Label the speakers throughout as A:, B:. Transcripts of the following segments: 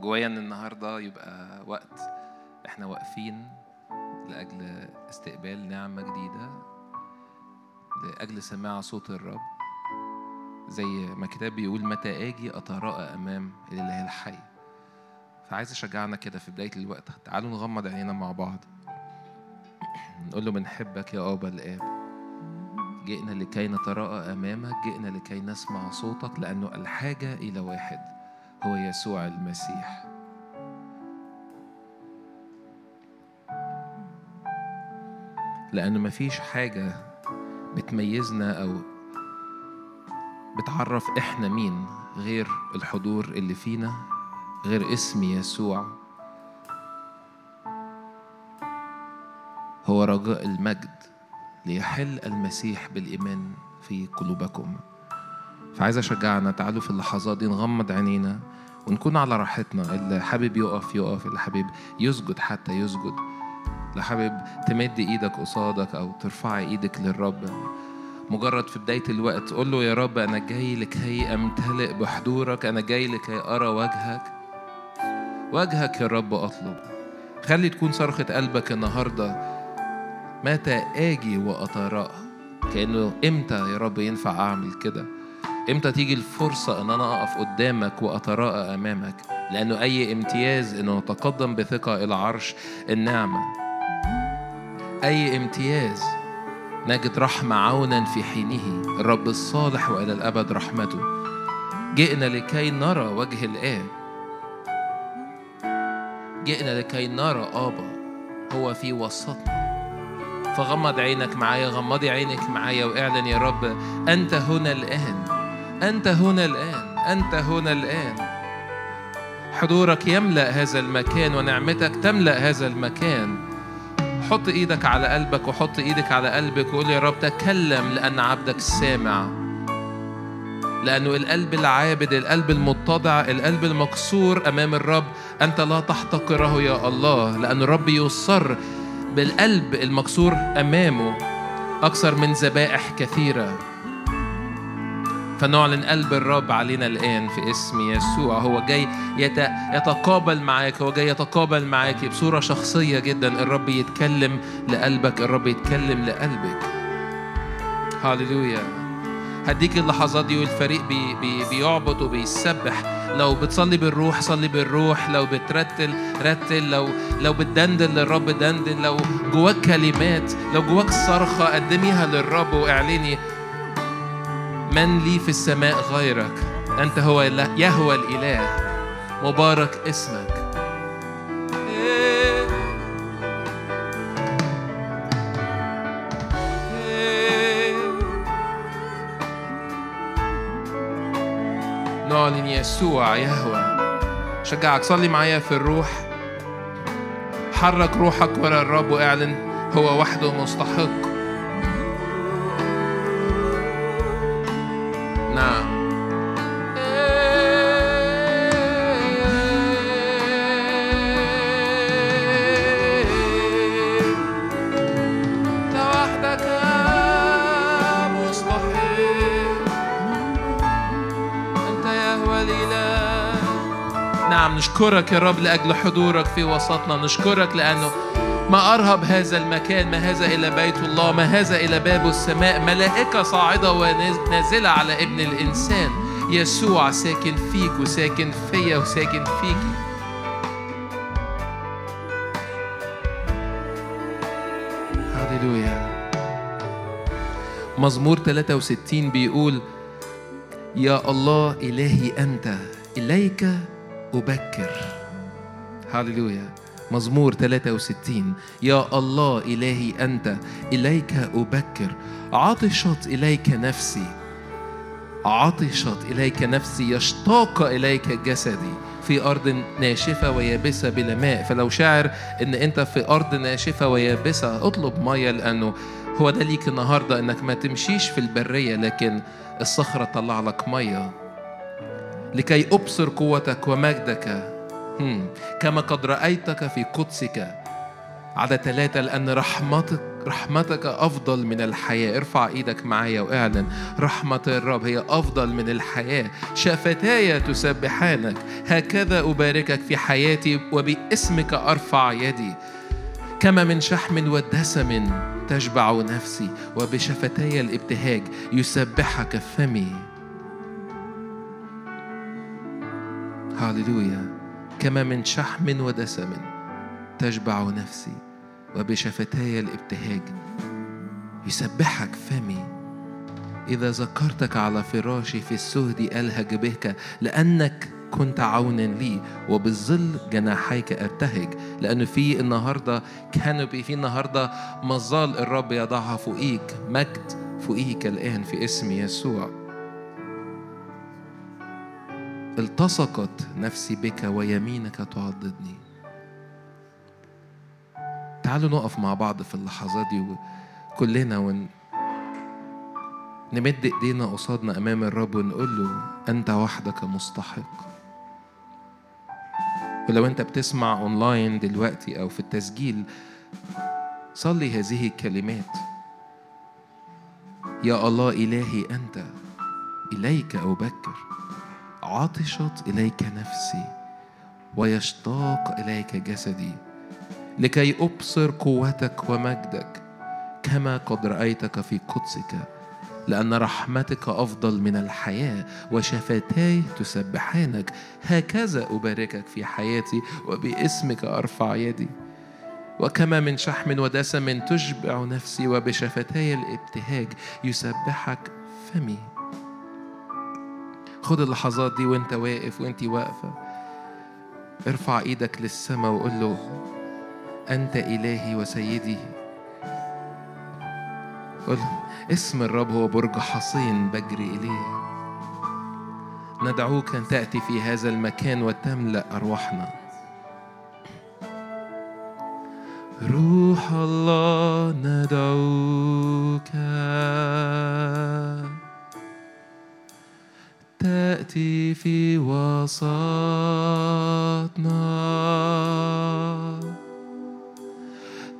A: جوايا إن النهارده يبقى وقت إحنا واقفين لأجل استقبال نعمة جديدة لأجل سماع صوت الرب. زي ما الكتاب بيقول متى أجي أتراءى أمام الإله الحي. فعايز أشجعنا كده في بداية الوقت. تعالوا نغمض عينينا مع بعض. نقول له بنحبك يا ابا الآب. جئنا لكي نتراءى أمامك جئنا لكي نسمع صوتك لأنه الحاجة إلى واحد. هو يسوع المسيح. لأنه مفيش حاجة بتميزنا أو بتعرف إحنا مين غير الحضور اللي فينا غير اسم يسوع. هو رجاء المجد ليحل المسيح بالإيمان في قلوبكم. فعايز أشجعنا تعالوا في اللحظات دي نغمض عينينا ونكون على راحتنا. اللي حابب يقف يقف. اللي حابب يسجد حتى يسجد. اللي حابب تمد إيدك قصادك أو ترفعي إيدك للرب. مجرد في بداية الوقت قول له يا رب أنا جاي لكي أمتلئ بحضورك. أنا جاي لكي أرى وجهك. وجهك يا رب أطلب. خلي تكون صرخة قلبك النهاردة. متى آجي وأتراءى كأنه إمتى يا رب ينفع أعمل كده؟ إمتى تيجي الفرصة إن أنا أقف قدامك وأتراءى أمامك؟ لأنه أي امتياز إنه نتقدم بثقة إلى عرش النعمة. أي امتياز نجد رحمة عونا في حينه. الرب الصالح وإلى الأبد رحمته. جئنا لكي نرى وجه الآب. جئنا لكي نرى آبا. هو في وسطنا. فغمض عينك معايا غمضي عينك معايا وأعلن يا رب أنت هنا الآن. أنت هنا الآن أنت هنا الآن. حضورك يملأ هذا المكان ونعمتك تملأ هذا المكان. حط إيدك على قلبك وحط إيدك على قلبك وقول يا رب تكلم لأن عبدك سامع. لأنه القلب العابد القلب المتضع القلب المكسور أمام الرب أنت لا تحتقره يا الله لأن الرب يصر بالقلب المكسور أمامه أكثر من ذبائح كثيرة. فنعلن قلب الرب علينا الآن في اسم يسوع. هو جاي يت... يتقابل معاك هو جاي يتقابل معاك بصورة شخصية جدا. الرب يتكلم لقلبك الرب يتكلم لقلبك. هاليلويا هديك اللحظات دي والفريق بي بي بيعبط وبيسبح. لو بتصلي بالروح صلي بالروح. لو بترتل رتل. لو لو بتدندن للرب دندن. لو جواك كلمات لو جواك صرخة قدميها للرب واعلني من لي في السماء غيرك؟ أنت هو يهوى الإله. مبارك اسمك. نعلن يسوع يهوى. شجعك صلي معايا في الروح. حرك روحك ورا الرب واعلن هو وحده مستحق. نشكرك يا رب لأجل حضورك في وسطنا. نشكرك لأنه ما أرهب هذا المكان ما هذا إلى بيت الله ما هذا إلى باب السماء. ملائكة صاعدة ونازلة على ابن الإنسان. يسوع ساكن فيك وساكن فيا وساكن فيكي هللويا. مزمور 63 بيقول يا الله إلهي أنت إليك أبكر هللويا مزمور 63 يا الله إلهي أنت. إليك أبكر. عطشت إليك نفسي. عطشت إليك نفسي. يشتاق إليك جسدي. في أرض ناشفة ويابسة بلا ماء. فلو شاعر إن أنت في أرض ناشفة ويابسة اطلب مية لأنه هو ده ليك النهاردة. إنك ما تمشيش في البرية لكن الصخرة تطلع لك مية. لكي أبصر قوتك ومجدك. كما قد رأيتك في قدسك. عدد ثلاثة لأن رحمتك رحمتك أفضل من الحياة. ارفع إيدك معايا وإعلن. رحمة الرب هي أفضل من الحياة. شفتاي تسبحانك. هكذا أباركك في حياتي وباسمك أرفع يدي. كما من شحم ودسم تشبع نفسي وبشفتاي الابتهاج يسبحك فمي هاللويا كما من شحم ودسم تشبع نفسي وبشفتاي الابتهاج. يسبحك فمي إذا ذكرتك على فراشي في السهد ألهج بك لأنك كنت عونا لي وبالظل جناحيك أبتهج. لأنه في النهاردة كانوا في النهاردة مظال الرب يضعها فوقيك مجد فوقيك الآن في اسم يسوع. التصقت نفسي بك ويمينك تعضدني. تعالوا نقف مع بعض في اللحظات دي كلنا ون نمد ايدينا قصادنا امام الرب ونقول له انت وحدك مستحق. ولو انت بتسمع اونلاين دلوقتي أو في التسجيل صلي هذه الكلمات. يا الله إلهي أنت إليك أبكر. عطشت إليك نفسي ويشتاق إليك جسدي لكي أبصر قوتك ومجدك كما قد رأيتك في قدسك لأن رحمتك أفضل من الحياة وشفتاي تسبحانك. هكذا أباركك في حياتي وباسمك أرفع يدي. وكما من شحم ودسم تشبع نفسي وبشفتاي الابتهاج يسبحك فمي. خد اللحظات دي وانت واقف وانت واقفة. ارفع إيدك للسماء وقول له أنت إلهي وسيدي. قل اسم الرب هو برج حصين بجري إليه. ندعوك أن تأتي في هذا المكان وتملأ أرواحنا. روح الله ندعوك. تأتي في وسطنا.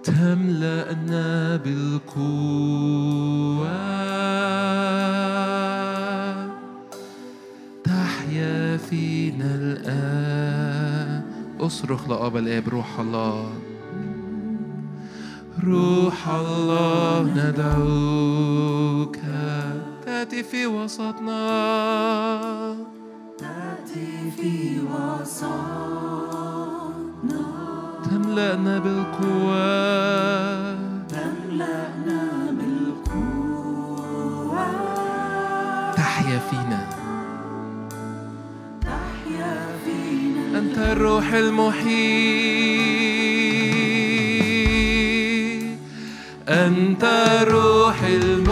A: تملأنا بالقوة. تحيا فينا الآن اصرخ لأبا الآب روح الله. روح الله ندعوك. تأتي في وسطنا.
B: تأتي في وسطنا.
A: تملأنا بالقوة.
B: تملأنا بالقوة.
A: تحيا فينا.
B: تحيا فينا.
A: أنت الروح المحيي أنت الروح المحيي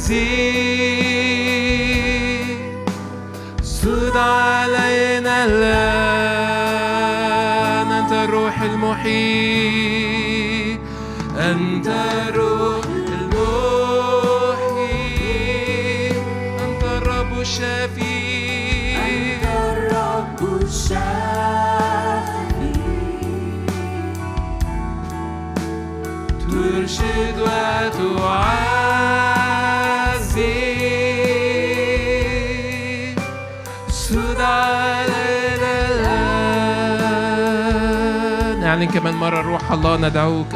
A: وتعزي سد علينا الآن أنت الروح المحيي كمان مرة روح الله ندعوك.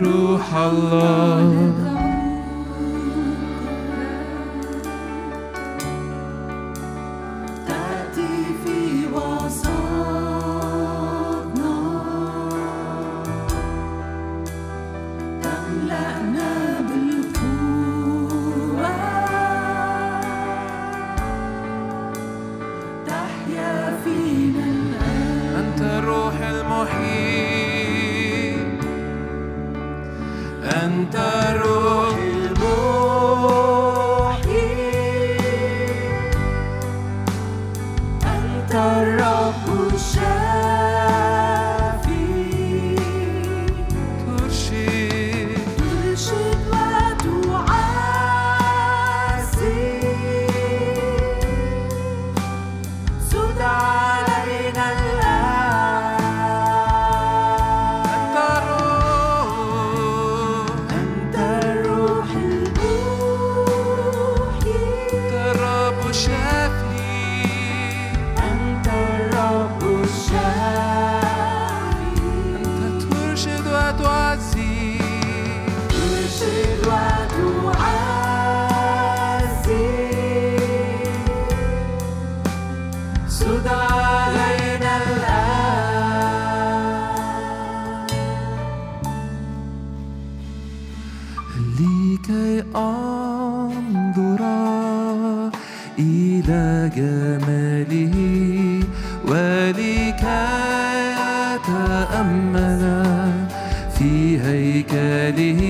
A: روح الله.
B: اسجد علينا الآن
A: لكي أنظر إلى جماله ولكي أتأمل في هيكله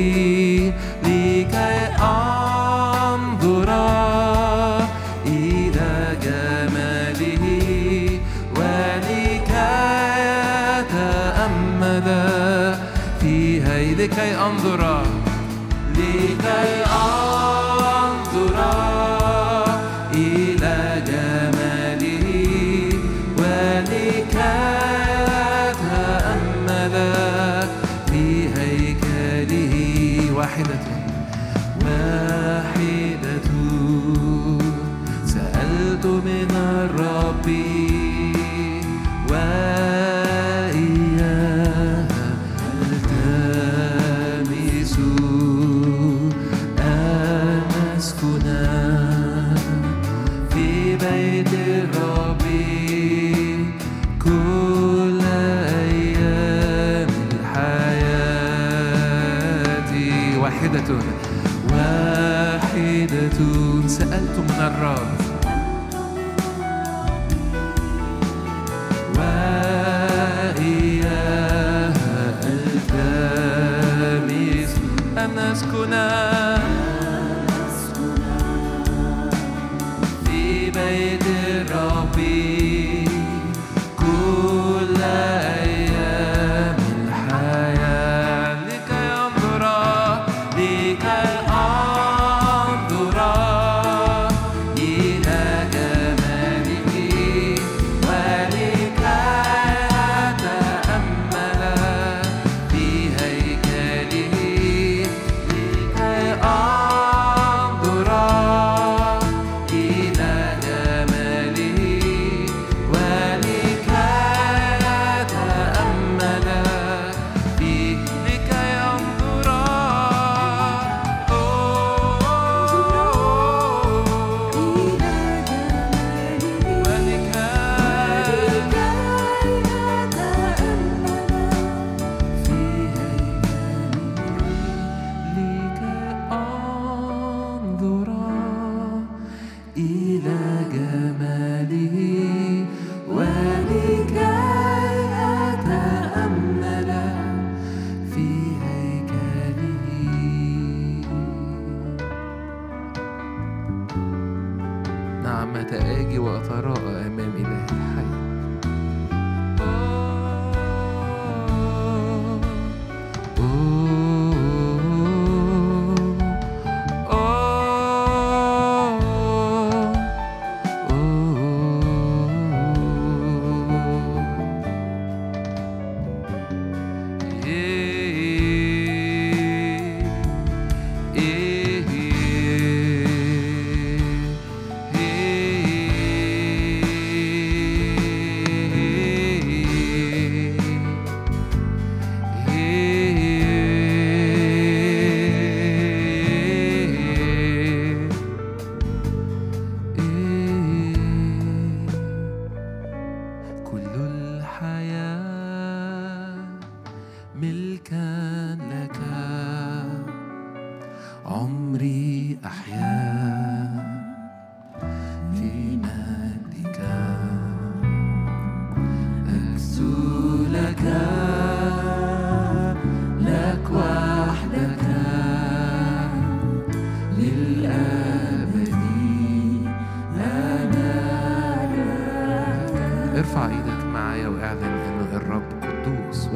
A: ارفع إيدك معايا وأعلن إن الرب قدوس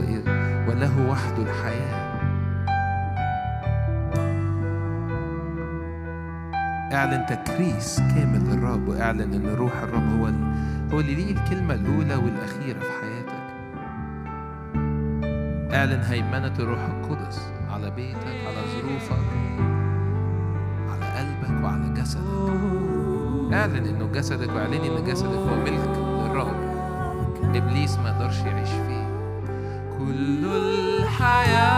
A: وله وحده الحياة. اعلن تكريس كامل للرب واعلن إن روح الرب هو هو اللي ليه الكلمة الأولى والأخيرة في حياتك. اعلن هيمنة الروح القدس على بيتك. جسدك اعلن إنه جسدك واعلني إن جسدك هو ملك للرب إبليس ما يقدرش يعيش فيه. كل الحياة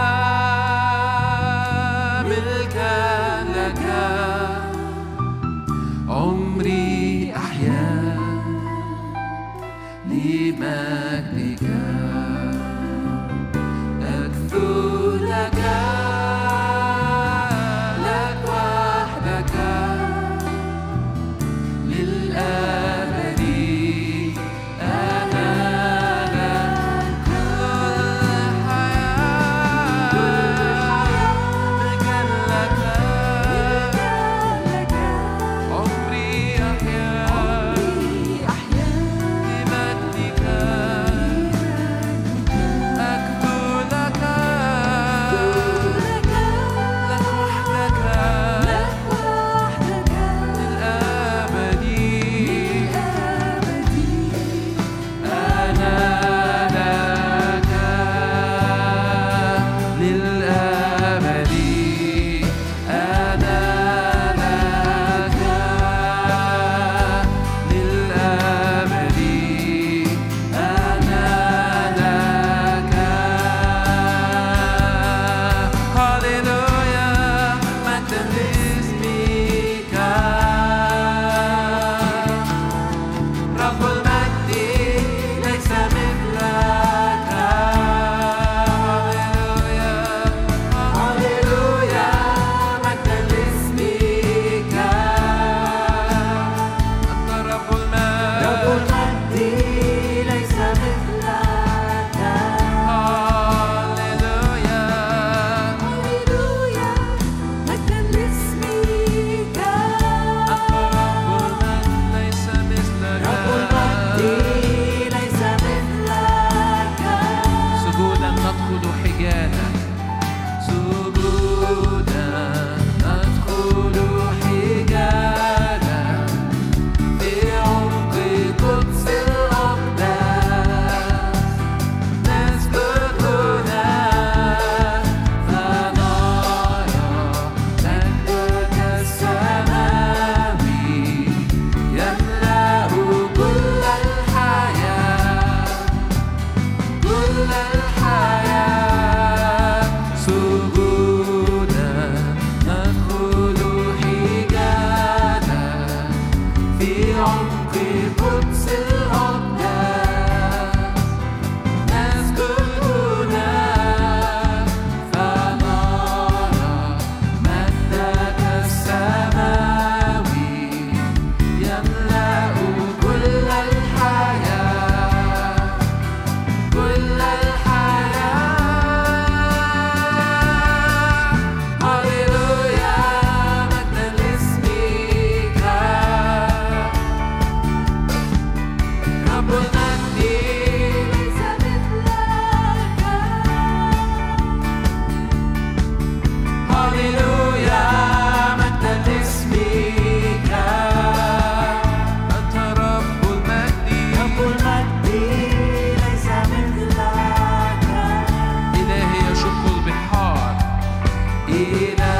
A: إلهي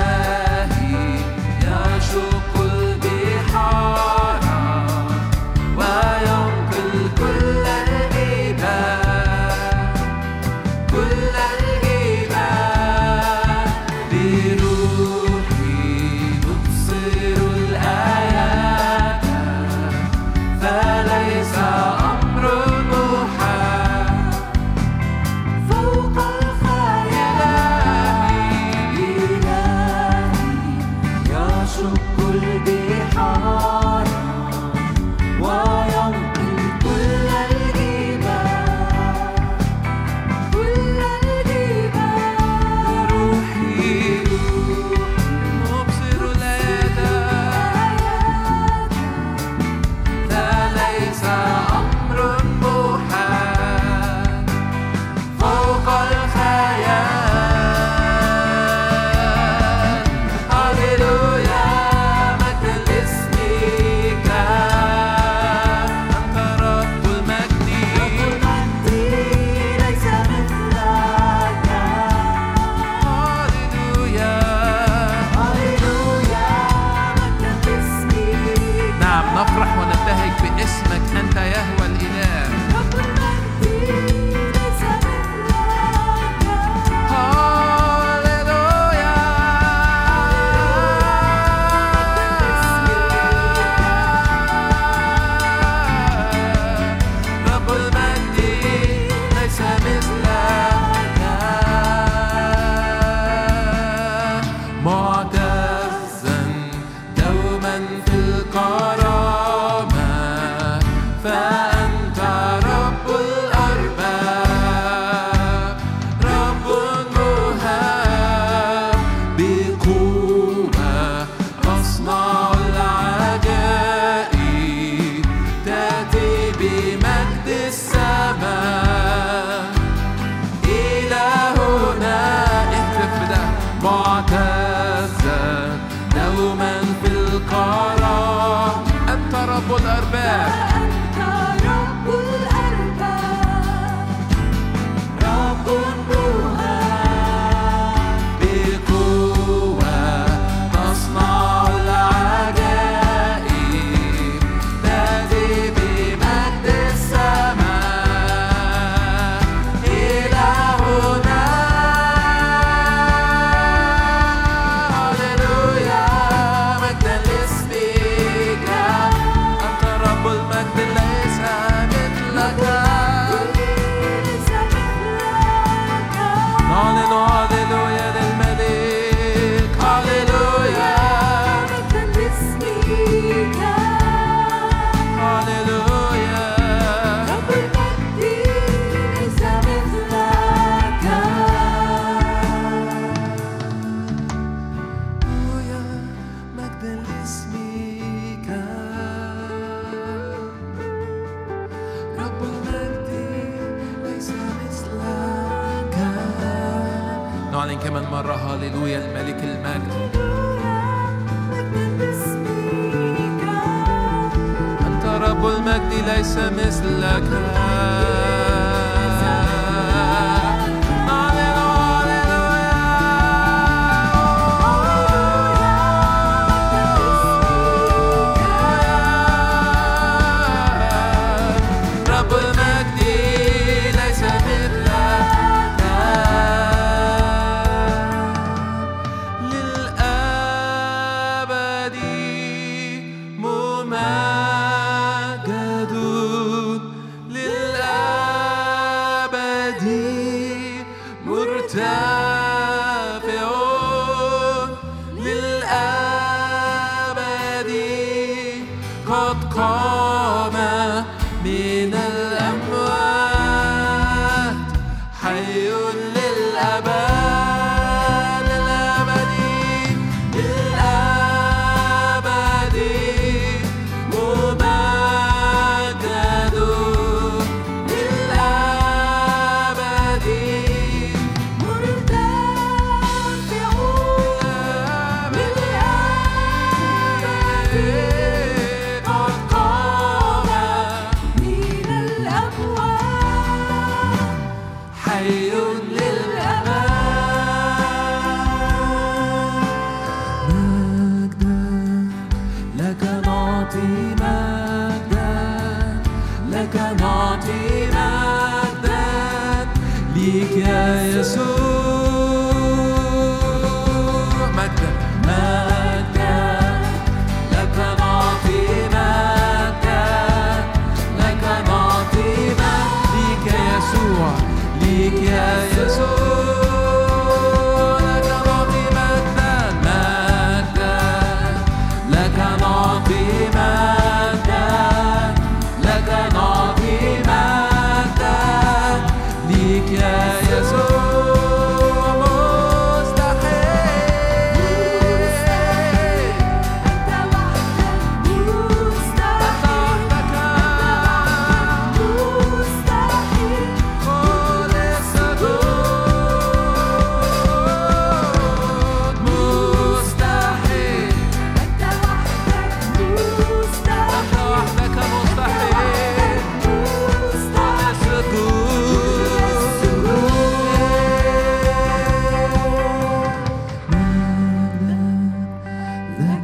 A: down.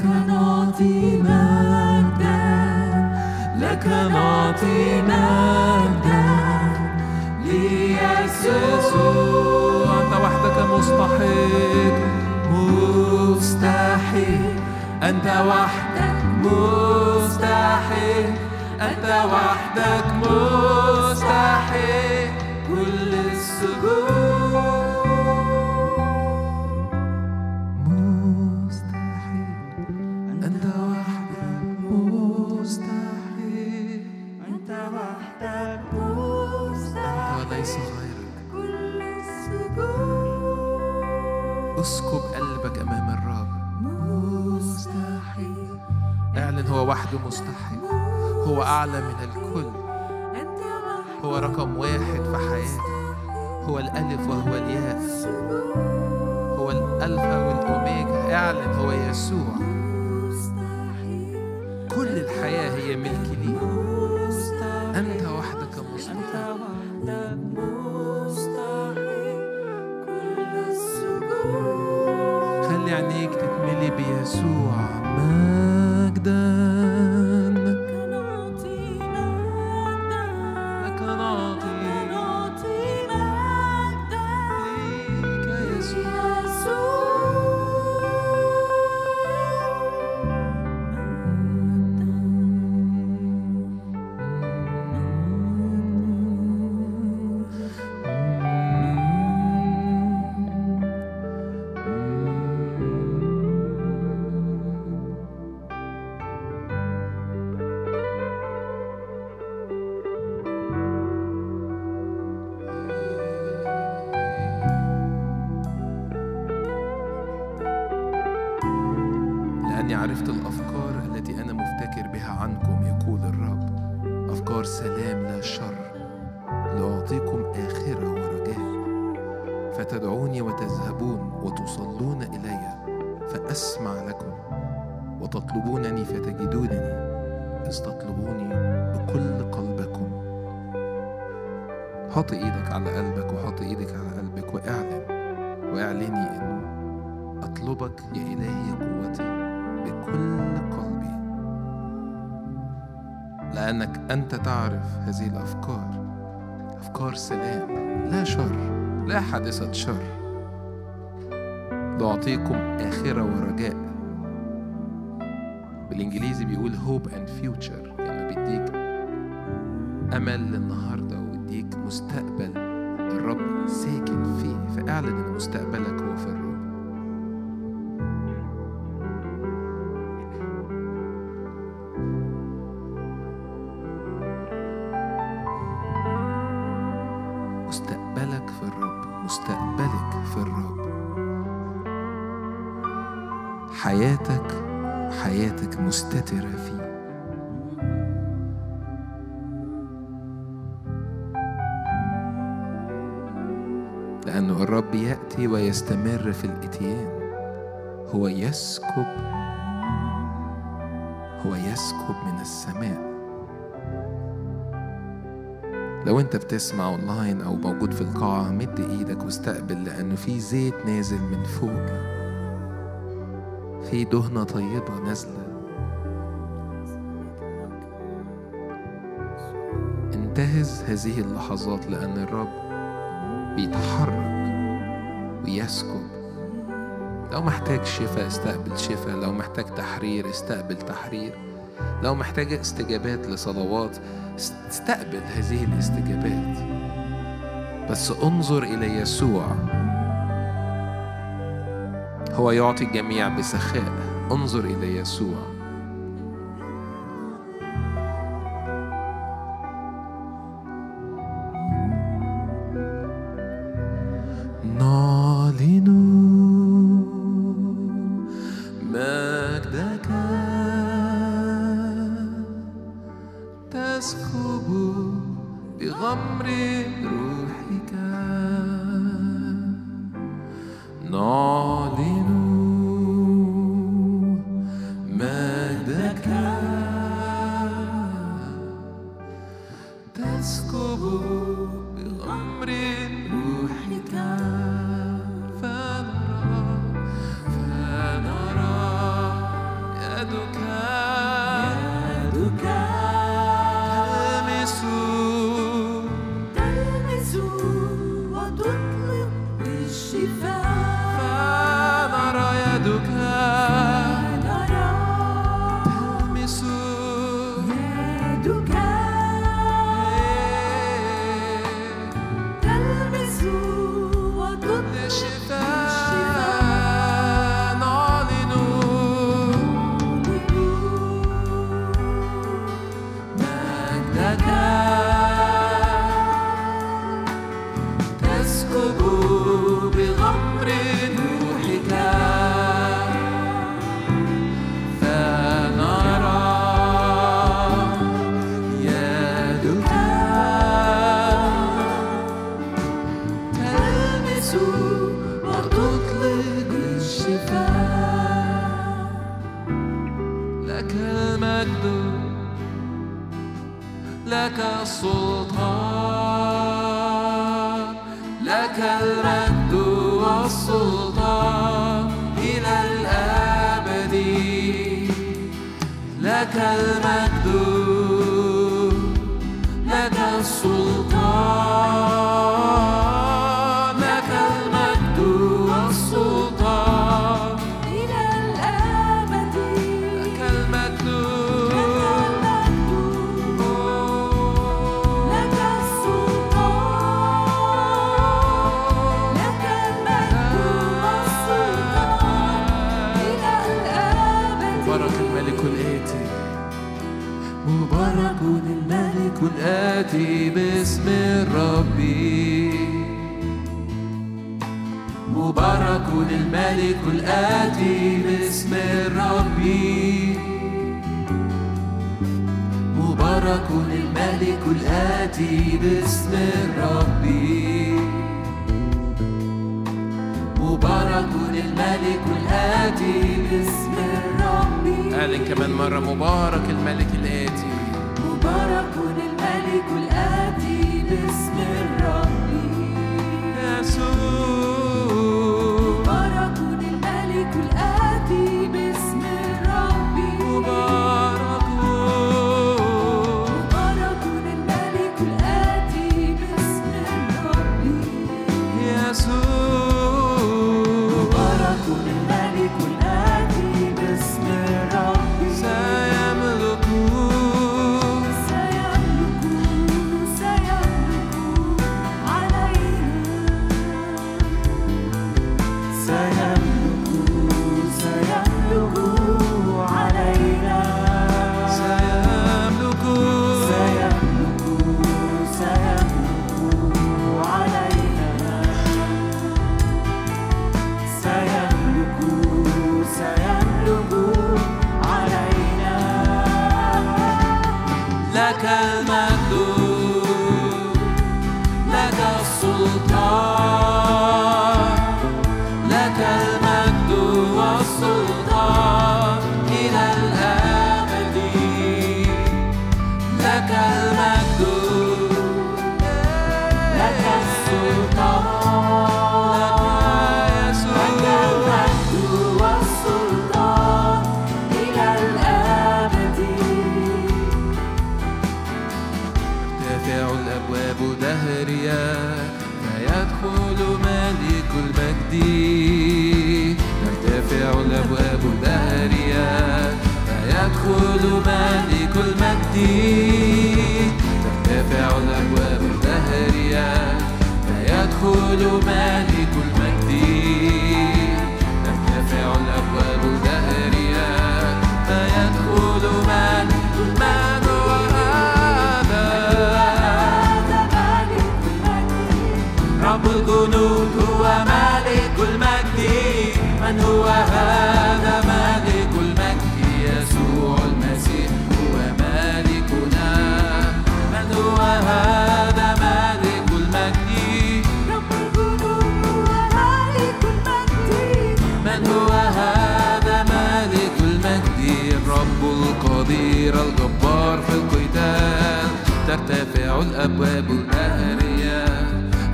A: لك نعطي لك نعطي مجدا. ليسوع أنت وحدك مستحق مستحيل. أنت وحدك مستحيل وحدك مستحيل. كل السجود هو وحده مستحيل. هو أعلى من الكل. هو رقم واحد في حياتي. هو الألف وهو الياء هو الألفا والأوميجا. اعلن هو يسوع. كل الحياة هي ملك ليك سلام لا شر لأعطيكم آخرة ورجاء. فتدعوني وتذهبون وتصلون إلي فأسمع لكم وتطلبونني فتجدونني إذ تطلبوني بكل قلبكم. حط إيدك على قلبك وحط إيدك على قلبك وأعلن وأعلني إنه أطلبك يا إلهي قوتي بكل قلبي. لأنك أنت تعرف هذه الأفكار. أفكار سلام لا شر لا حادثة شر. لأعطيكم آخرة ورجاء. بالإنجليزي بيقول hope and future يعني بيديك أمل للنهاردة ويديك مستقبل. الرب ساكن فيه فاعلن إن بتسمع اونلاين أو موجود في القاعة مد إيدك واستقبل لأنه في زيت نازل من فوق. في دهنة طيبة نازلة. انتهز هذه اللحظات لأن الرب بيتحرك ويسكب. لو محتاج شفاء استقبل شفاء. لو محتاج تحرير استقبل تحرير. لو محتاج استجابات لصلوات استقبل هذه الاستجابات. بس انظر إلى يسوع. هو يعطي الجميع بسخاء. انظر إلى يسوع. لك المجد لك السلطان. الملك الآتي باسم الرب. مبارك الملك الآتي باسم الرب. مبارك الملك الآتي باسم الرب.
C: قال كمان مرة مبارك الملك الآتي.
B: مبارك الملك الآتي جديد
A: ترتفع الأبواب الدهرية فيدخل ملك المجد. ترتفع الأبواب الدهرية فيدخل ملك المجد رب الجنود أبواب الأغرياء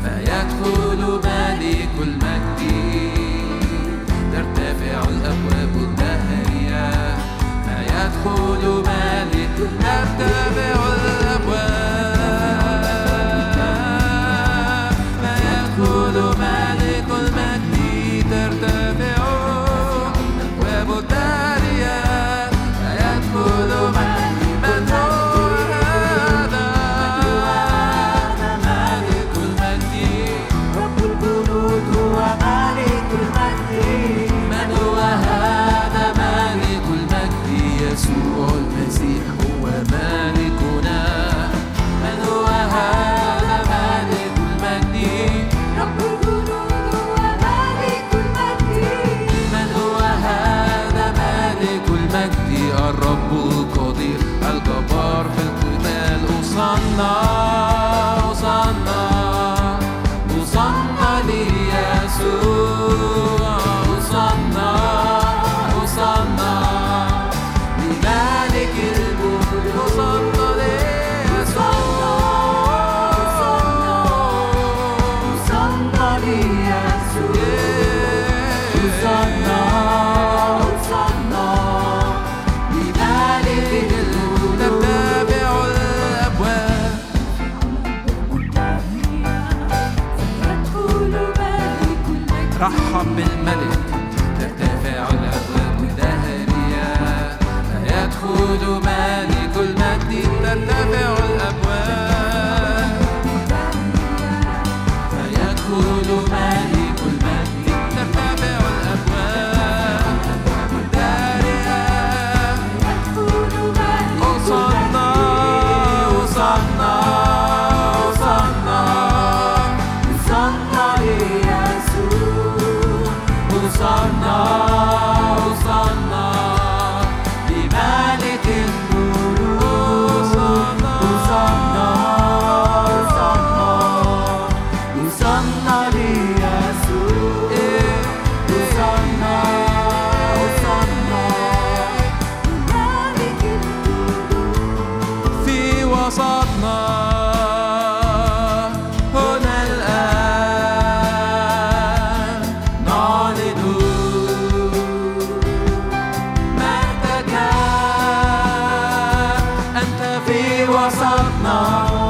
A: فيدخل ملك المجد. ترتفع الأبواب الدهرية فيدخل ملك ترتفع sapna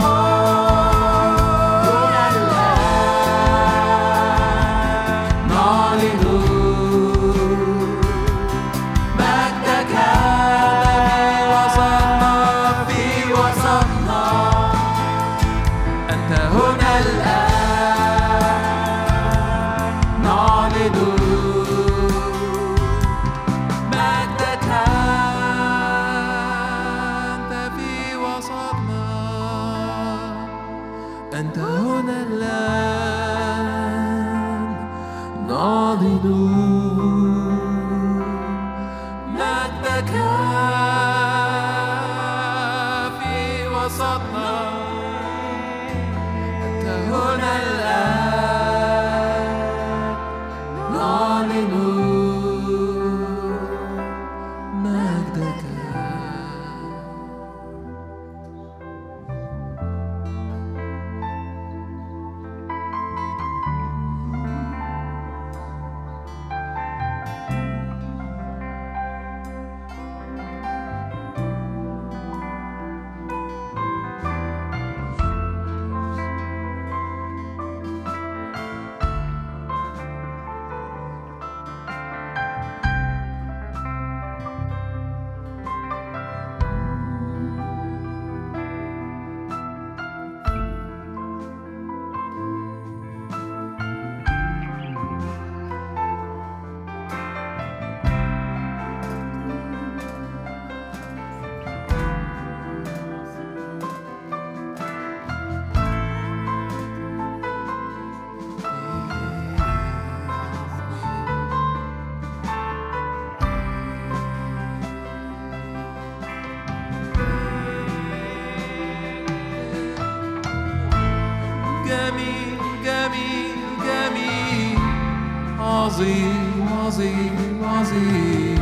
A: عظيم عظيم عظيم.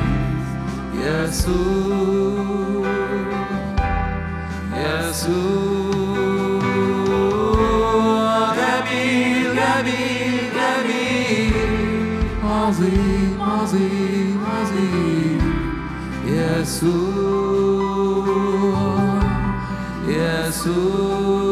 A: يسوع يسوع. جميل
B: جميل جميل. عظيم عظيم عظيم.
A: يسوع يسوع.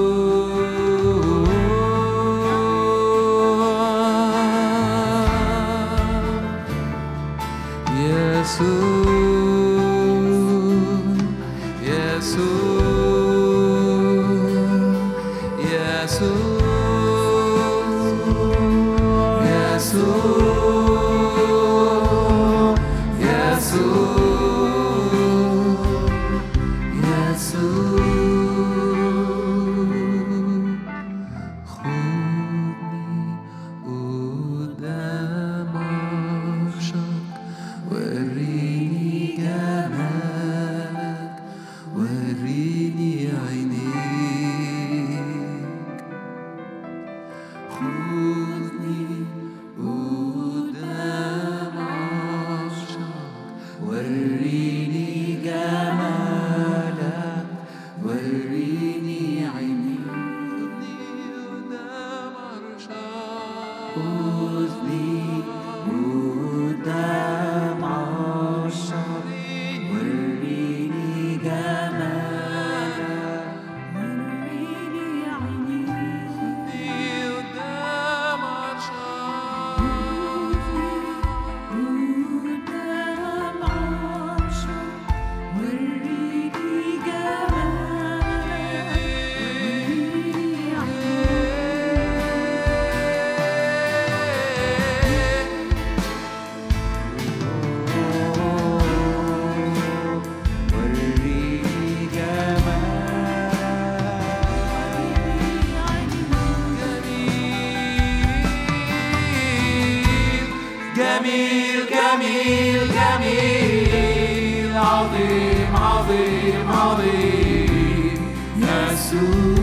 A: عظيم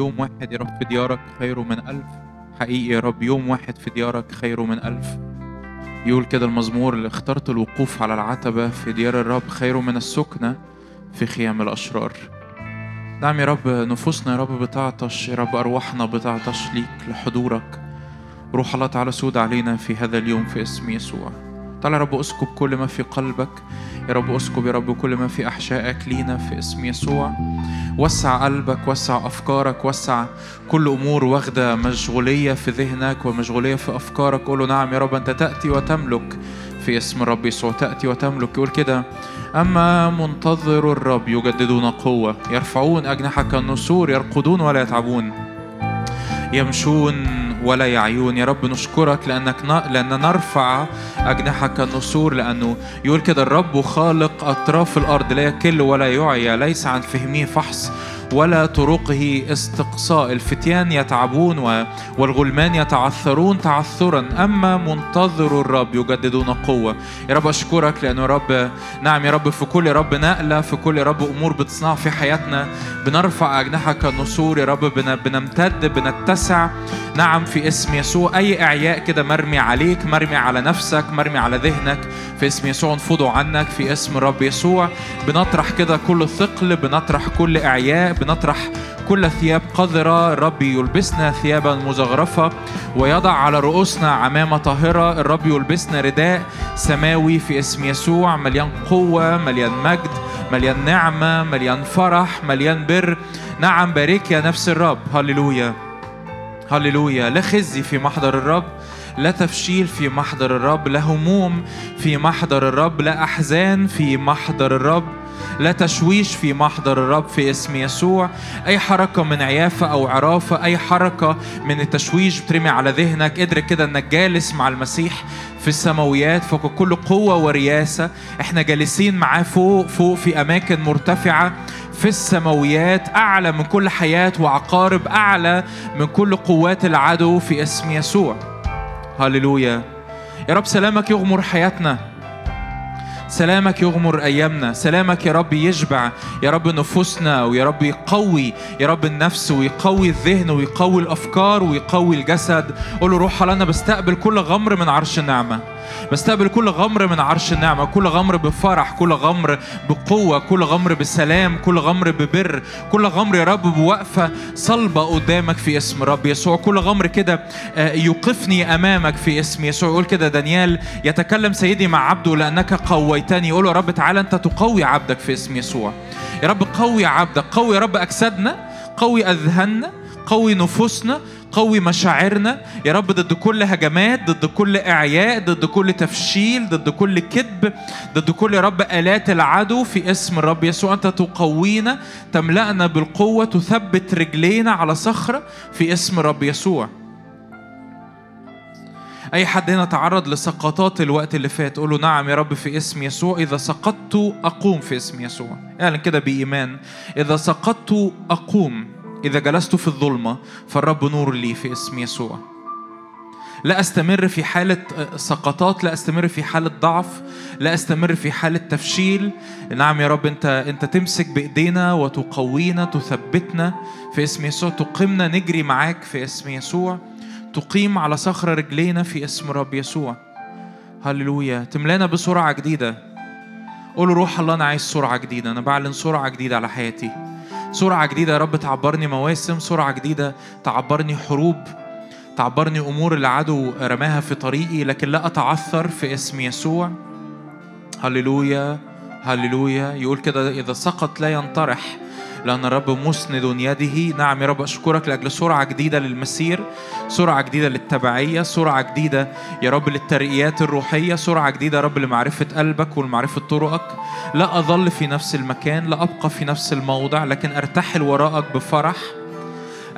D: يوم واحد يا رب في ديارك خير من ألف. حقيقي يا رب يوم واحد في ديارك خير من ألف. يقول كده المزمور اللي اخترت الوقوف على العتبة في ديار الرب خير من السكنة في خيام الأشرار. نعم يا رب نفوسنا يا رب بتعطش يا رب أرواحنا بتعطش ليك لحضورك. روح الله تعالى سود علينا في هذا اليوم في اسم يسوع. تعالى يا رب اسكب كل ما في قلبك. يا رب اسكب يا رب كل ما في أحشائك لينا في اسم يسوع. وسع قلبك وسع أفكارك وسع كل أمور واخدة مشغولية في ذهنك ومشغولية في أفكارك. قول نعم يا رب أنت تأتي وتملك في اسم الرب يسوع. تأتي وتملك يقول كده. أما منتظر الرب يجددون قوة يرفعون أجنحة كالنسور يرقدون ولا يتعبون. يمشون ولا يعيون يا رب نشكرك لأنك. لأن نرفع أجنحة كالنسور لأنه يقول كده الرب خالق أطراف الأرض لا يكل ولا يعيا ليس عن فهمه فحص ولا طرقه استقصاء. الفتيان يتعبون. والغلمان يتعثرون تعثرا. أما منتظر الرب يجددون قوة. يا رب أشكرك لأنه رب نعم يا رب في كل رب نقلة في كل رب أمور بتصنع في حياتنا. بنرفع أجنحة كالنسور يا رب بن... بنمتد بنتسع. نعم في اسم يسوع أي إعياء كده مرمي عليك مرمي على نفسك مرمي على ذهنك. في اسم يسوع انفضوا عنك في اسم الرب يسوع. بنطرح كده كل ثقل بنطرح كل إعياء بنطرح كل ثياب قذرة الرب يلبسنا ثيابا مزغرفة ويضع على رؤوسنا عمامة طاهرة الرب يلبسنا رداء سماوي في اسم يسوع مليان قوة مليان مجد مليان نعمة مليان فرح مليان بر. نعم بارك يا نفس الرب. هللويا. هللويا. لا خزي في محضر الرب لا تفشيل في محضر الرب لا هموم في محضر الرب لا أحزان في محضر الرب. لا تشويش في محضر الرب في اسم يسوع. أي حركة من عيافة أو عرافة أي حركة من التشويش بترمي على ذهنك. ادرك كده أنك جالس مع المسيح في السماويات فوق كل قوة ورياسة. إحنا جالسين معاه فوق فوق في أماكن مرتفعة في السماويات أعلى من كل حياة وعقارب أعلى من كل قوات العدو في اسم يسوع. هللويا. يا رب سلامك يغمر حياتنا. سلامك يغمر أيامنا. سلامك يا رب يشبع. يا رب نفوسنا ويا رب يقوي. يا رب النفس ويقوي الذهن ويقوي الأفكار ويقوي الجسد. قول روح أنا بستقبل كل غمر من عرش النعمة. بستقبل كل غمر من عرش النعمة كل غمر بفرح كل غمر بقوة كل غمر بسلام كل غمر ببر كل غمر يا رب بوقفة صلبة قدامك في اسم رب يسوع. كل غمر كده آه، يوقفني أمامك في اسم يسوع. يقول كده دانيال يتكلم سيدي مع عبده لأنك قويتني. يقول يا رب تعالى أنت تقوي عبدك في اسم يسوع. يا رب قوي عبدك قوي يا رب أجسادنا قوي أذهاننا قوي نفوسنا قوي مشاعرنا. يا رب ضد كل هجمات ضد كل إعياء ضد كل تفشيل ضد كل كذب ضد كل يا رب آلات العدو في اسم الرب يسوع. أنت تقوينا تملأنا بالقوة تثبت رجلينا على صخرة في اسم الرب يسوع. أي حد هنا تعرض لسقطات الوقت اللي فات قوله نعم يا رب في اسم يسوع. إذا سقطت أقوم في اسم يسوع. اعلن كده بإيمان. إذا سقطت أقوم. إذا جلست في الظلمة فالرب نور لي في اسم يسوع. لا أستمر في حالة سقطات لا أستمر في حالة ضعف لا أستمر في حالة تفشيل. نعم يا رب أنت أنت تمسك بإيدينا وتقوينا تثبتنا في اسم يسوع تقيمنا نجري معاك في اسم يسوع تقيم على صخر رجلينا في اسم رب يسوع. هللويا. تملانا بسرعة جديدة. قول له روح الله أنا عايز سرعة جديدة. أنا بعلن سرعة جديدة على حياتي. سرعة جديدة يا رب تعبرني مواسم سرعة جديدة تعبرني حروب تعبرني أمور العدو رماها في طريقي لكن لا أتعثر في اسم يسوع. هللويا هللويا. يقول كده إذا سقط لا ينطرح لأن الرب مسند يده. نعم يا رب أشكرك لأجل سرعة جديدة للمسير سرعة جديدة للتبعية سرعة جديدة يا رب للترقيات الروحية سرعة جديدة يا رب لمعرفة قلبك ولمعرفة طرقك. لا أظل في نفس المكان لا أبقى في نفس الموضع لكن أرتحل وراءك بفرح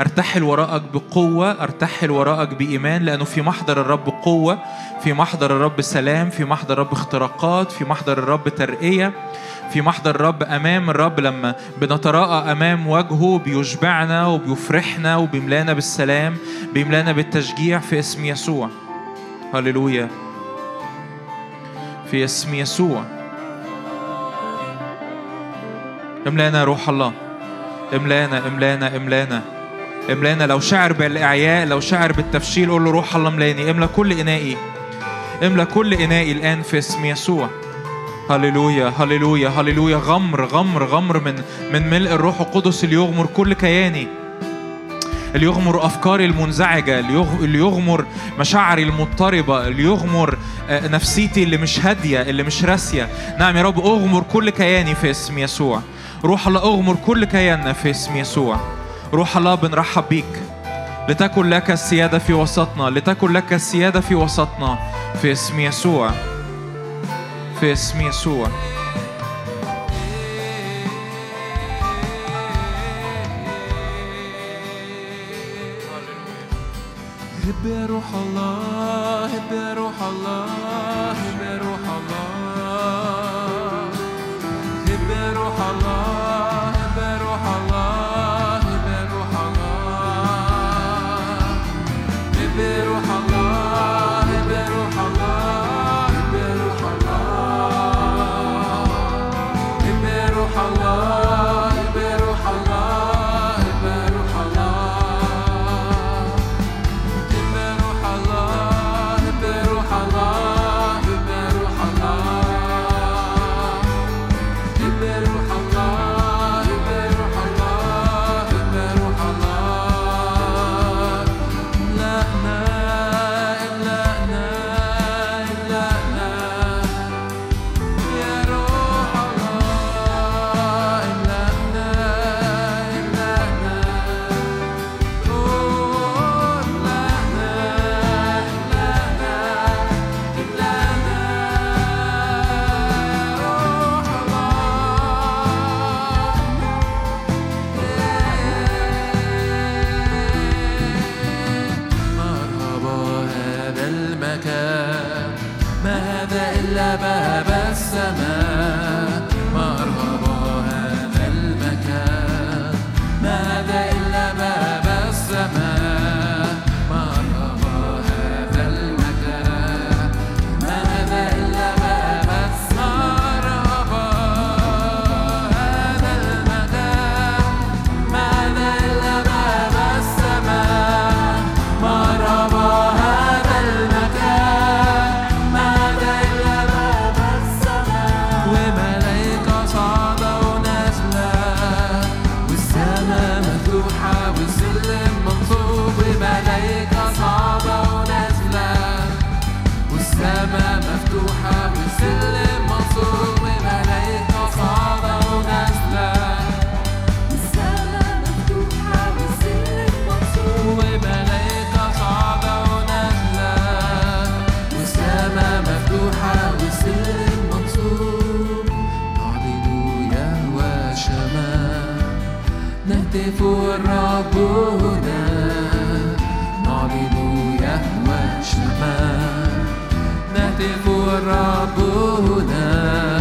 D: أرتحل وراءك بقوة أرتحل وراءك بإيمان لأنه في محضر الرب قوة. في محضر الرب سلام في محضر الرب اختراقات في محضر الرب ترقية في محضر الرب أمام الرب لما بنتراءى أمام وجهه بيشبعنا وبيفرحنا وبيملانا بالسلام بيملانا بالتشجيع في اسم يسوع. هللويا. في اسم يسوع. املانا روح الله. املانا املانا املانا. املانا لو شعر بالإعياء لو شعر بالتفشيل قول له روح الله املاني املا كل إنائي. املا كل انائي الآن في اسم يسوع. هللويا هللويا هللويا. غمر غمر غمر من من ملء الروح القدس اللي يغمر كل كياني. اللي يغمر افكاري المنزعجة اللي يغ- اللي يغمر مشاعري المضطربة اللي يغمر آه، نفسيتي اللي مش هادية اللي مش راسية. نعم يا رب أغمر كل كياني في اسم يسوع. روح الله أغمر كل كياننا في اسم يسوع. روح الله بنرحب بيك. لتكن لك السيادة في وسطنا لتكن لك السيادة في وسطنا. Fez minha sua. Fez
A: minha sua. بروح الله بروح الله نهتف والرب هنا نعلن يهوى شمال نهتف والرب هنا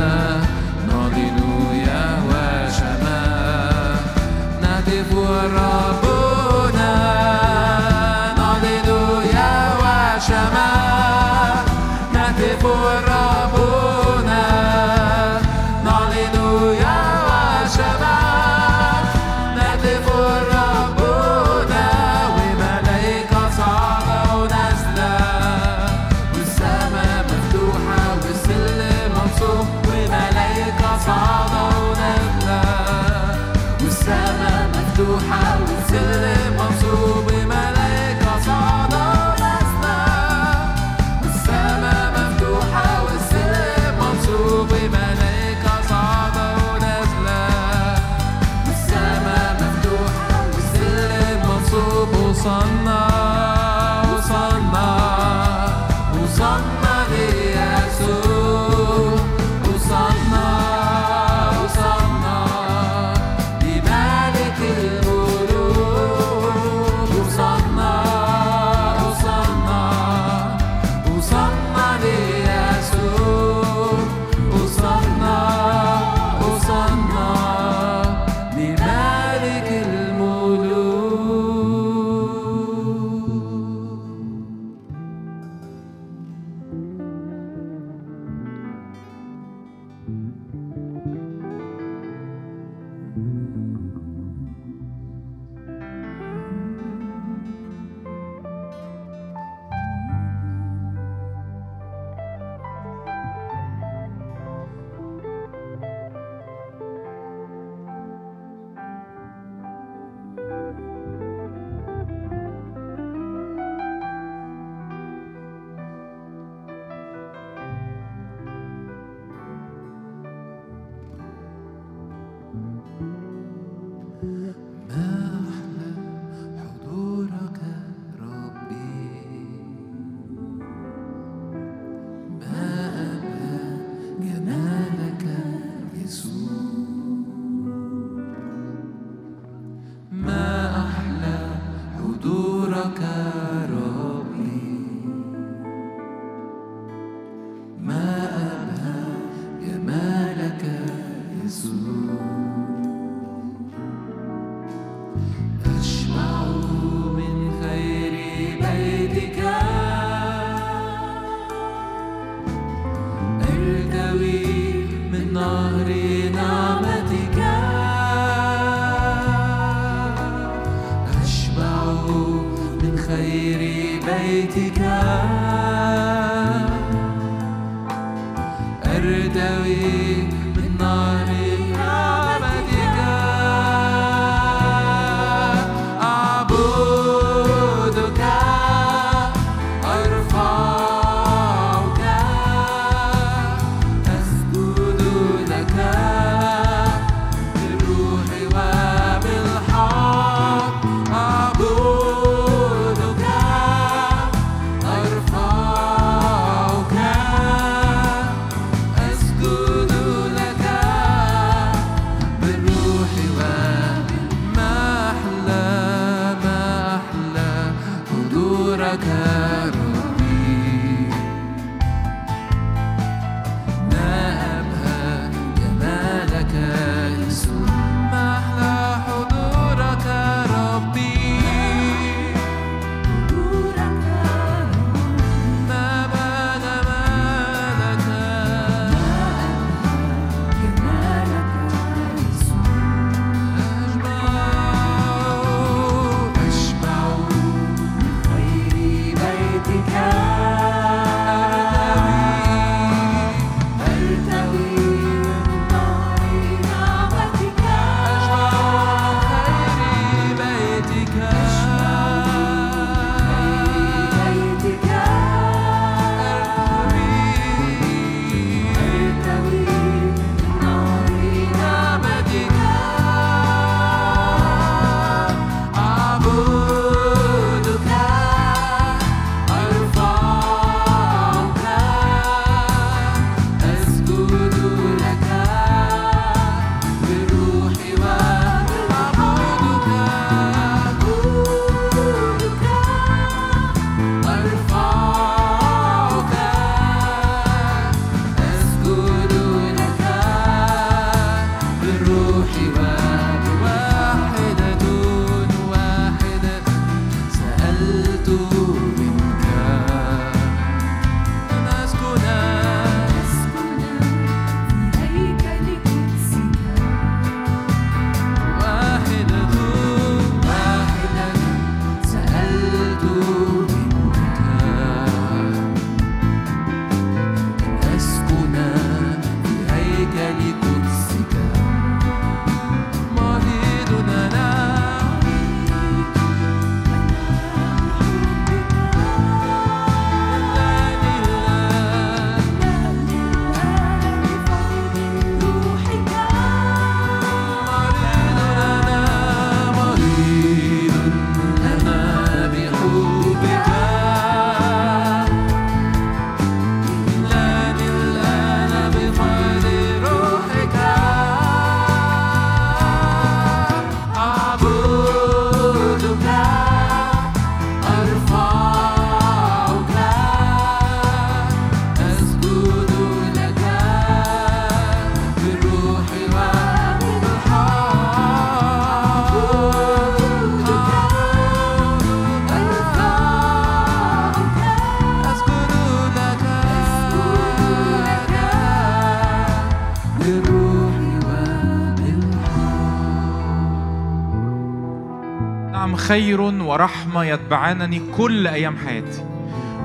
A: خير
D: ورحمة يتبعانني كل أيام حياتي.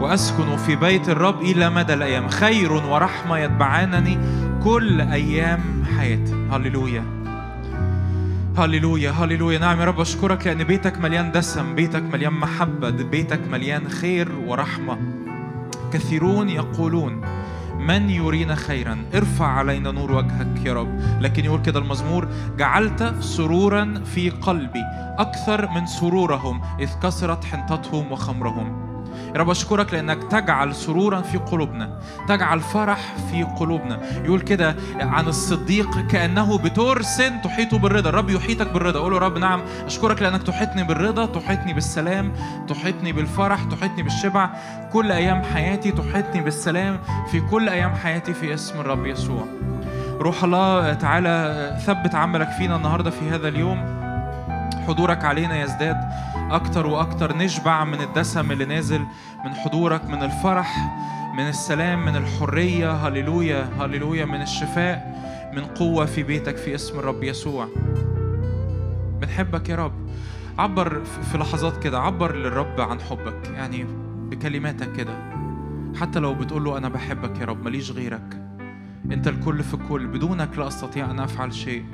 D: وأسكن في بيت الرب إلى مدى الأيام. خير ورحمة يتبعانني كل أيام حياتي. هللويا. هللويا هللويا. نعم يا رب أشكرك لأن بيتك مليان دسم بيتك مليان محبة بيتك مليان خير ورحمة. كثيرون يقولون من يرينا خيرا؟ ارفع علينا نور وجهك يا رب. لكن يقول كده المزمور جعلت سرورا في قلبي. أكثر من سرورهم إذ كسرت حنطتهم وخمرهم. يا رب أشكرك لأنك تجعل سرورا في قلوبنا تجعل فرح في قلوبنا. يقول كده عن الصديق كأنه بترس تحيطه بالرضا. الرب يحيطك بالرضا. قول له رب نعم. أشكرك لأنك تحيطني بالرضا تحيطني بالسلام تحيطني بالفرح تحيطني بالشبع. كل أيام حياتي تحيطني بالسلام. في كل أيام حياتي في اسم الرب يسوع. روح الله تعالى ثبت عملك فينا النهارده في هذا اليوم. حضورك علينا يزداد أكتر وأكتر. نشبع من الدسم اللي نازل من حضورك من الفرح من السلام من الحرية. هللويا هللويا. من الشفاء من قوة في بيتك في اسم الرب يسوع. بنحبك يا رب. عبر في لحظات كده عبر للرب عن حبك يعني بكلماتك كده. حتى لو بتقول له أنا بحبك يا رب ماليش غيرك. أنت الكل في الكل بدونك لا أستطيع أن أفعل شيء.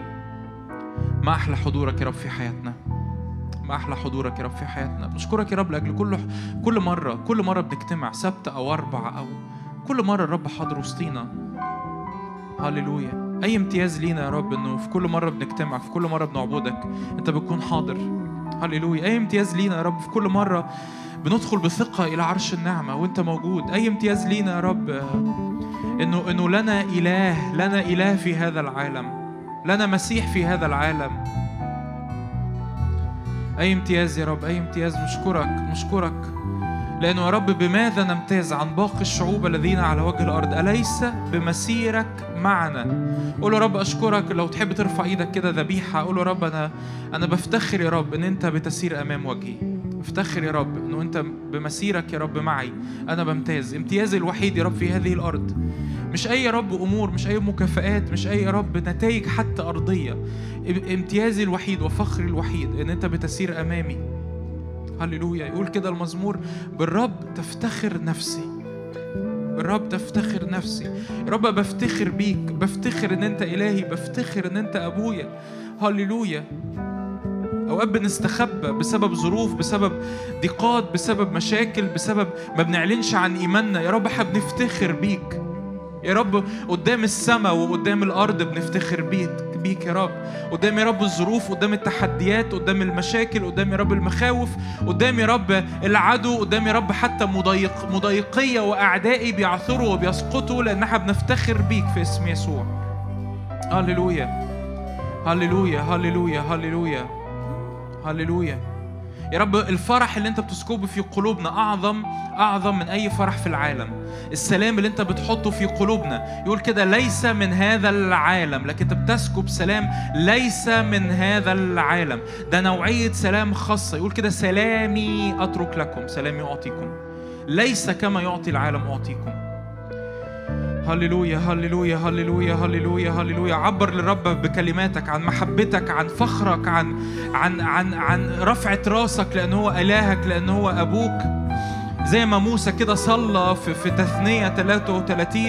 D: ما أحلى حضورك يا رب في حياتنا؟ ما أحلى حضورك يا رب في حياتنا؟ بنشكرك يا رب لأجل كل كل مرة كل مرة بنجتمع سبت أو أربع أو كل مرة الرب حاضر وسطينا. هللويا. أي امتياز لينا يا رب إنه في كل مرة بنجتمع في كل مرة بنعبدك أنت بتكون حاضر. هللويا. أي امتياز لينا يا رب في كل مرة بندخل بثقة إلى عرش النعمة وأنت موجود. أي امتياز لينا يا رب إنه إنه لنا إله لنا إله في هذا العالم. لنا مسيح في هذا العالم. أي امتياز يا رب؟ أي امتياز؟ نشكرك نشكرك. لأنه يا رب بماذا نمتاز عن باقي الشعوب الذين على وجه الأرض؟ أليس بمسيرك معنا؟ قول يا رب أشكرك. لو تحب ترفع إيدك كده ذبيحة قول يا رب أنا أنا بفتخر يا رب إن أنت بتسير أمام وجهي. افتخر يا رب إنه أنت بمسيرك يا رب معي. أنا بمتاز. امتيازي الوحيد يا رب في هذه الأرض مش يا رب أمور مش أي مكافآت مش يا رب نتائج حتى أرضية. امتيازي الوحيد وفخري الوحيد إن أنت بتسير أمامي. هللويا. يقول كده المزمور بالرب تفتخر نفسي. بالرب تفتخر نفسي. يا رب بفتخر بيك بفتخر إن أنت إلهي بفتخر إن أنت أبويا. هللويا. أوقات بنستخبى بسبب ظروف بسبب ضيقات بسبب مشاكل بسبب ما بنعلنش عن إيماننا. يا رب إحنا بنفتخر بيك. يا رب قدام السماء وقدام الأرض بنفتخر بيك بيك يا رب. قدام يا رب الظروف قدام التحديات قدام المشاكل قدام يا رب المخاوف قدام يا رب العدو قدام يا رب حتى مضايق مضايقية وأعدائي بيعثروا وبيسقطوا لأن إحنا بنفتخر بيك في اسم يسوع. هللويا. هللويا هللويا هللويا. هللويا. يا رب الفرح اللي انت بتسكبه في قلوبنا أعظم أعظم من أي فرح في العالم. السلام اللي انت بتحطه في قلوبنا. يقول كده ليس من هذا العالم. لكن انت بتسكب سلام ليس من هذا العالم. ده نوعية سلام خاصة. يقول كده سلامي أترك لكم سلامي أعطيكم. ليس كما يعطي العالم أعطيكم. هللويا هللويا هللويا هللويا هللويا. عبر للرب بكلماتك عن محبتك عن فخرك عن عن عن عن رفعة راسك لأن هو إلهك لأن هو أبوك. زي ما موسى كده صلى في, في تثنية 33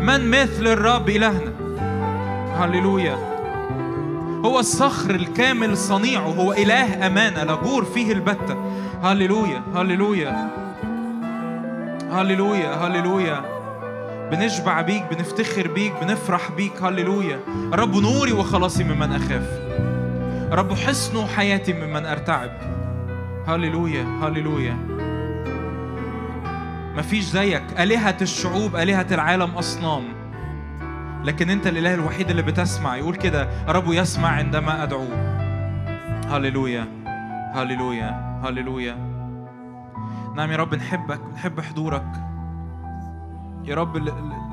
D: من مثل الرب إلهنا؟ هللويا. هو الصخر الكامل صنيعه هو إله أمانة لا جور فيه البتة. هللويا هللويا. هللويا هللويا. بنشبع بيك بنفتخر بيك بنفرح بيك. هللويا. رب نوري وخلاصي ممن أخاف. رب حصن حياتي ممن أرتعب. هللويا هللويا. مفيش زيك. آلهة الشعوب آلهة العالم أصنام. لكن أنت الإله الوحيد اللي بتسمع. يقول كده رب يسمع عندما أدعوه هللويا هللويا هللويا. نعم يا رب نحبك نحب حضورك. يا رب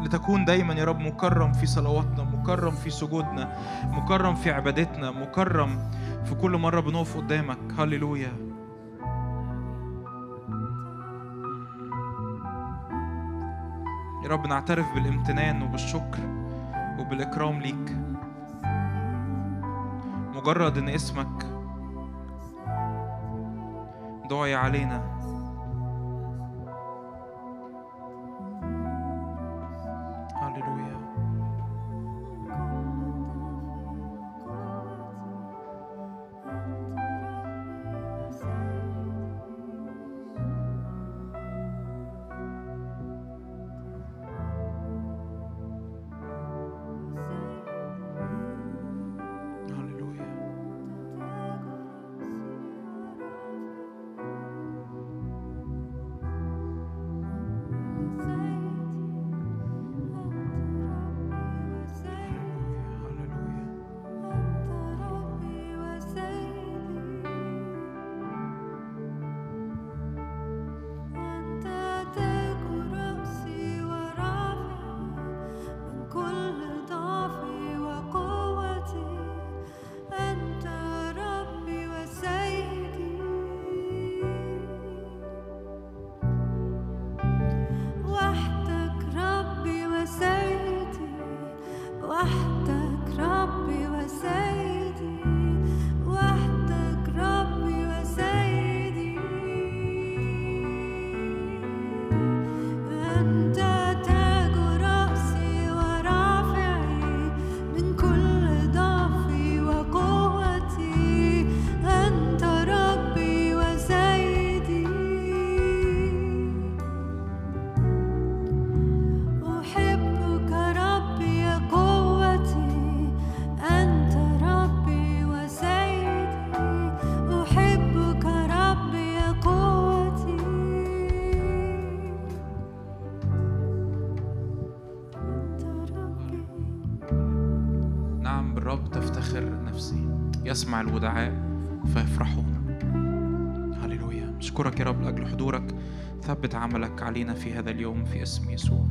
D: لتكون دايما يا رب مكرم في صلواتنا مكرم في سجودنا مكرم في عبادتنا مكرم في كل مرة بنقف قدامك. هللويا. يا رب نعترف بالامتنان وبالشكر وبالإكرام ليك. مجرد إن اسمك
B: دعي علينا. يسمع الودعاء فيفرحون هللويا. نشكرك يا رب لأجل حضورك. ثبت عملك علينا في هذا اليوم في اسم يسوع.